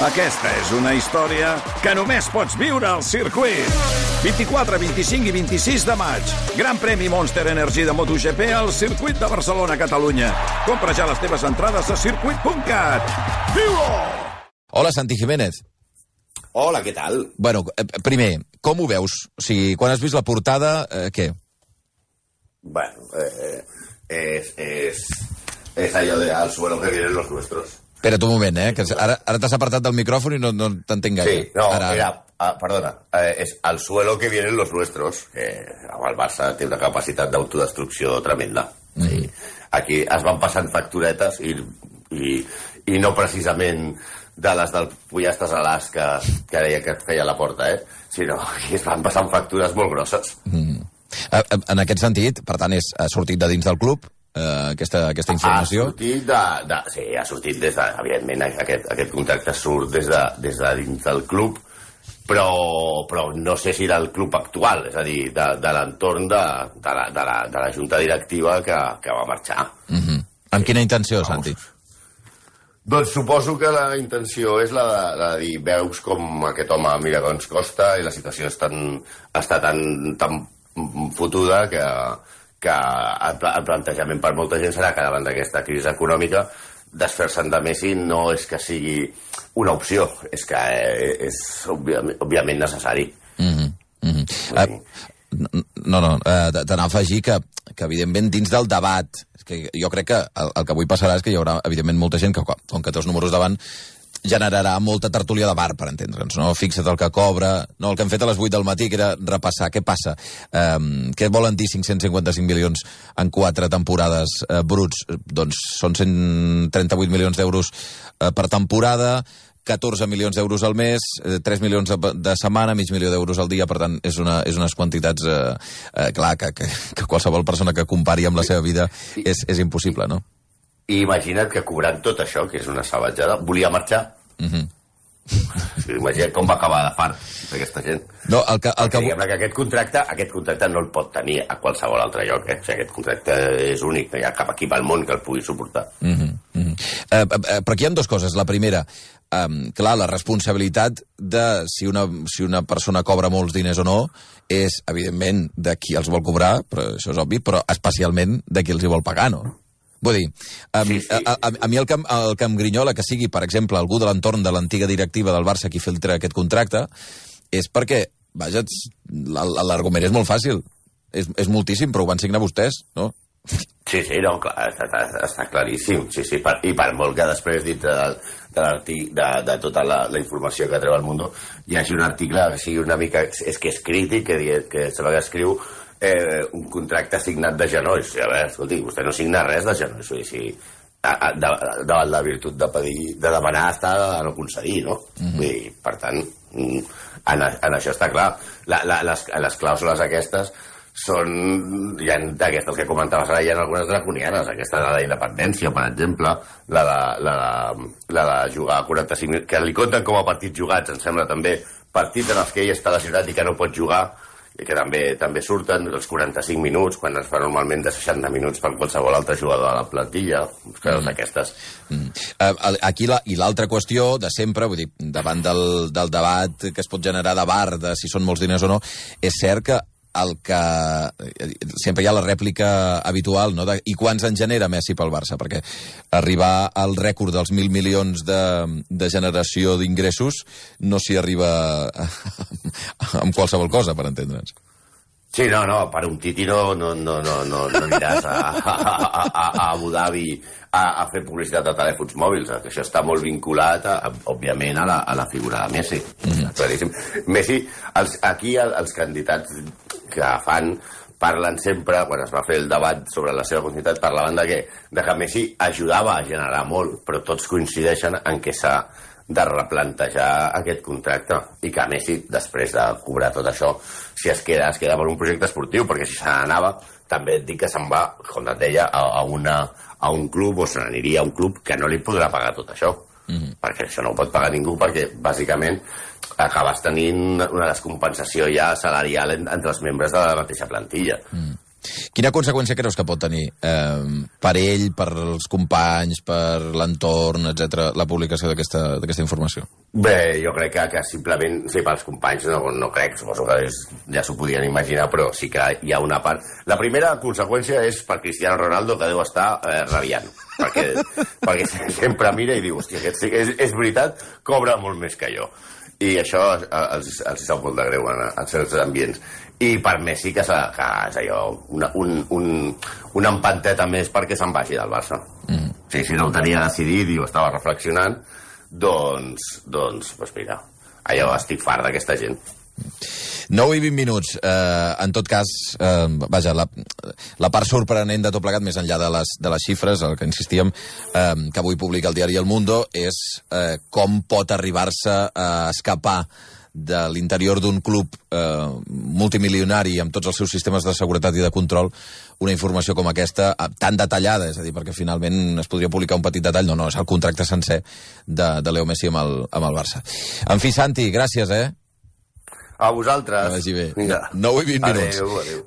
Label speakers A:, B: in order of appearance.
A: Aquesta és una història que només pots viure al circuit. 24, 25 i 26 de maig. Gran premi Monster Energy de MotoGP al circuit de Barcelona, Catalunya. Compra ja les teves entrades a circuit.cat. Viu-ho!
B: Hola, Santi Jiménez.
C: Hola, què tal?
B: Bueno, eh, primer, com ho veus? O sigui, quan has vist la portada, eh, què?
C: Bueno, eh, es, es, es allò de al suelo que vienen los nuestros.
B: Espera't un moment, eh? Que ara, ara t'has apartat del micròfon i no, no t'entenc gaire.
C: Sí, no,
B: ara,
C: era, ah, perdona, eh, és al suelo que vienen los nuestros, que el Barça té una capacitat d'autodestrucció tremenda. Mm -hmm. sí. Aquí es van passant facturetes i, i, i no precisament de les del Pollastres Alaska que deia que et feia la porta, eh? sinó que es van passant factures molt grosses.
B: Mm. En aquest sentit, per tant, és, ha sortit de dins del club, eh, aquesta, aquesta informació?
C: Ha sortit de, de, sí, ha sortit des de, evidentment, aquest, aquest contracte surt des de, des de dins del club, però, però no sé si del club actual, és a dir, de, de l'entorn de, de, la, de, la, de la junta directiva que, que va marxar.
B: Uh -huh. Amb quina intenció, Santi?
C: Doncs suposo que la intenció és la de, la de dir, veus com aquest home mira ens costa i la situació és tan, està tan, tan fotuda que, que el, plantejament per molta gent serà que davant d'aquesta crisi econòmica desfer-se'n de Messi no és que sigui una opció, és que eh, és òbviament, òbviament necessari.
B: Mm -hmm. Mm -hmm. uh, no, no, uh, t'anava a afegir que, que evidentment dins del debat és que jo crec que el, el que avui passarà és que hi haurà evidentment molta gent que com que té els números davant generarà molta tertúlia de bar, per entendre'ns, no? Fixa't el que cobra... No, el que hem fet a les 8 del matí, que era repassar què passa. Um, què volen dir 555 milions en quatre temporades uh, bruts? Doncs són 138 milions d'euros uh, per temporada, 14 milions d'euros al mes, 3 eh, milions de, de setmana, mig milió d'euros al dia, per tant, és, una, és unes quantitats, eh, eh, clar, que, que, que qualsevol persona que compari amb la seva vida és, és impossible, no?
C: I imagina't que cobrant tot això, que és una salvatjada, volia marxar. Mm -hmm. Imagina't com va acabar de fart aquesta gent.
B: No, el que, el
C: que... Diguem que aquest contracte, aquest contracte no el pot tenir a qualsevol altre lloc. Eh? O sigui, aquest contracte és únic, no hi ha cap equip al món que el pugui suportar.
B: Mm -hmm. Mm -hmm. Eh, eh, però aquí hi ha dues coses. La primera, eh, clar, la responsabilitat de si una, si una persona cobra molts diners o no és, evidentment, de qui els vol cobrar, però això és obvi, però especialment de qui els hi vol pagar, no? Vull dir, um, sí, sí. A, a, a mi el que, el que em grinyola que sigui, per exemple, algú de l'entorn de l'antiga directiva del Barça qui filtra aquest contracte, és perquè, vaja, l'argument és molt fàcil. És, és moltíssim, però ho van signar vostès, no?
C: Sí, sí, no, clar, està, està claríssim. Sí, sí, per, I per molt que després, dintre de, de, de, de tota la, la informació que treu el món, hi hagi un article que sigui una mica... És que és crític, que, que se que escriu eh, un contracte signat de genolls. A veure, escolti, vostè no signa res de genolls. Vull dir, si, davant de, de la virtut de pedir, de demanar està a no concedir, no? Mm -hmm. Dir, per tant, mm, en, en això està clar. La, la, les, les clàusules aquestes són, hi ha d'aquestes que comentaves ara, hi ha algunes draconianes, aquesta de la independència, per exemple, la de, la de, la de jugar 45 que li compten com a partits jugats, em sembla també, partits en els que ell està lesionat i que no pot jugar, que també també surten els 45 minuts, quan es fa normalment de 60 minuts per qualsevol altre jugador de la plantilla, coses mm. d'aquestes. Mm.
B: Uh, aquí, la, i l'altra qüestió de sempre, vull dir, davant del, del debat que es pot generar de bar, de si són molts diners o no, és cert que el que... Sempre hi ha la rèplica habitual, no?, de, i quants en genera Messi pel Barça? Perquè arribar al rècord dels mil milions de, de generació d'ingressos no s'hi arriba amb qualsevol cosa, per entendre'ns.
C: Sí, no, no, per un no, no, no, no, no, no aniràs a, a, a, a Abu Dhabi a, a fer publicitat de telèfons mòbils. Que això està molt vinculat, a, òbviament, a la, a la figura de Messi. Mm -hmm. Messi, els, aquí els candidats que fan parlen sempre, quan es va fer el debat sobre la seva continuïtat, parlaven de que, de que Messi ajudava a generar molt, però tots coincideixen en què s'ha de replantejar aquest contracte i que Messi, després de cobrar tot això, si es queda, es queda per un projecte esportiu, perquè si se n'anava, també et dic que se'n va, com et deia, a, a, una, a un club o se n'aniria a un club que no li podrà pagar tot això. Mm -hmm. perquè això no ho pot pagar ningú, perquè bàsicament acabes tenint una descompensació ja salarial entre els membres de la mateixa plantilla. Mm.
B: Quina conseqüència creus que pot tenir eh, per ell, per els companys, per l'entorn, etc la publicació d'aquesta informació?
C: Bé, jo crec que, que simplement, sí, pels companys no, no crec, suposo que és, ja s'ho podien imaginar, però sí que hi ha una part... La primera conseqüència és per Cristiano Ronaldo, que deu estar eh, rabiant, perquè, perquè sempre mira i diu, hòstia, aquest, sí- és, és veritat, cobra molt més que jo. I això eh, els, els sap molt de greu en, en certs ambients. I per Messi, que, que és allò, una, un, un, una empanteta més perquè se'n vagi del Barça. Mm. Sí, si no ho tenia decidit i ho estava reflexionant, doncs, doncs, doncs mira, allò estic fart d'aquesta gent.
B: 9 i 20 minuts. Eh, en tot cas, eh, vaja, la, la part sorprenent de tot plegat, més enllà de les, de les xifres, el que insistíem, eh, que avui publica el diari El Mundo, és eh, com pot arribar-se a escapar de l'interior d'un club eh, multimilionari amb tots els seus sistemes de seguretat i de control una informació com aquesta eh, tan detallada, és a dir, perquè finalment es podria publicar un petit detall, no, no, és el contracte sencer de, de Leo Messi amb el, amb el Barça. En fi, Santi, gràcies, eh?
C: A vosaltres.
B: Que vagi bé.
C: Vinga.
B: 9 i 20 minuts.
C: Adéu, adéu.